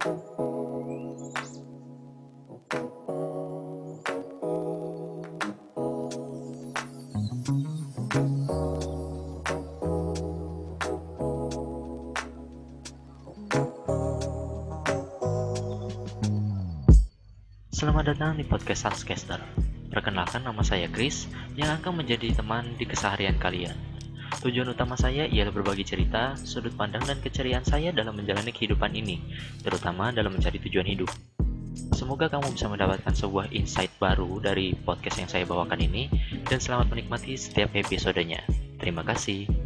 Selamat datang di podcast Sunscaster. Perkenalkan nama saya Chris yang akan menjadi teman di keseharian kalian. Tujuan utama saya ialah berbagi cerita, sudut pandang dan keceriaan saya dalam menjalani kehidupan ini, terutama dalam mencari tujuan hidup. Semoga kamu bisa mendapatkan sebuah insight baru dari podcast yang saya bawakan ini dan selamat menikmati setiap episodenya. Terima kasih.